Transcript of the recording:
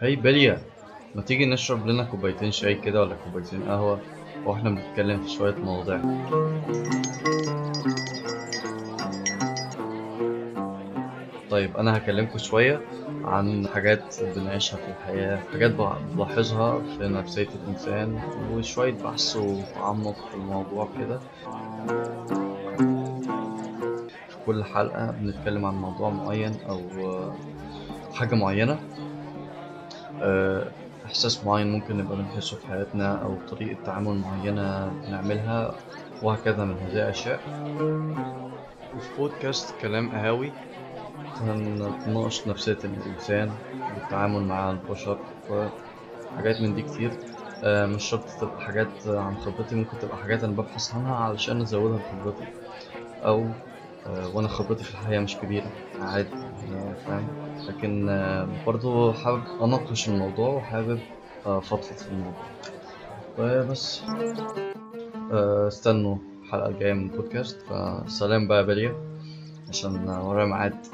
هاي بليا ما تيجي نشرب لنا كوبايتين شاي كده ولا كوبايتين قهوة وإحنا بنتكلم في شوية مواضيع. طيب أنا هكلمكم شوية عن حاجات بنعيشها في الحياة حاجات بلاحظها في نفسية الإنسان وشوية بحث وتعمق في الموضوع كده. في كل حلقة بنتكلم عن موضوع معين أو حاجة معينة. إحساس معين ممكن نبقى بنحسه في حياتنا أو طريقة تعامل معينة بنعملها وهكذا من هذه الأشياء. وفي بودكاست كلام قهاوي هنناقش نفسية الإنسان والتعامل مع البشر وحاجات من دي كتير. آه، مش شرط تبقى حاجات عن خبرتي ممكن تبقى حاجات أنا ببحث عنها علشان أزودها في خبرتي. أو آه، وأنا خبرتي في الحياة مش كبيرة عادي يعني فاهم؟ لكن آه، برضو حابب أناقش الموضوع وحابب أفضفض في الموضوع. وبس. استنوا الحلقة الجاية من البودكاست فسلام بقى يا عشان ورايا ميعاد.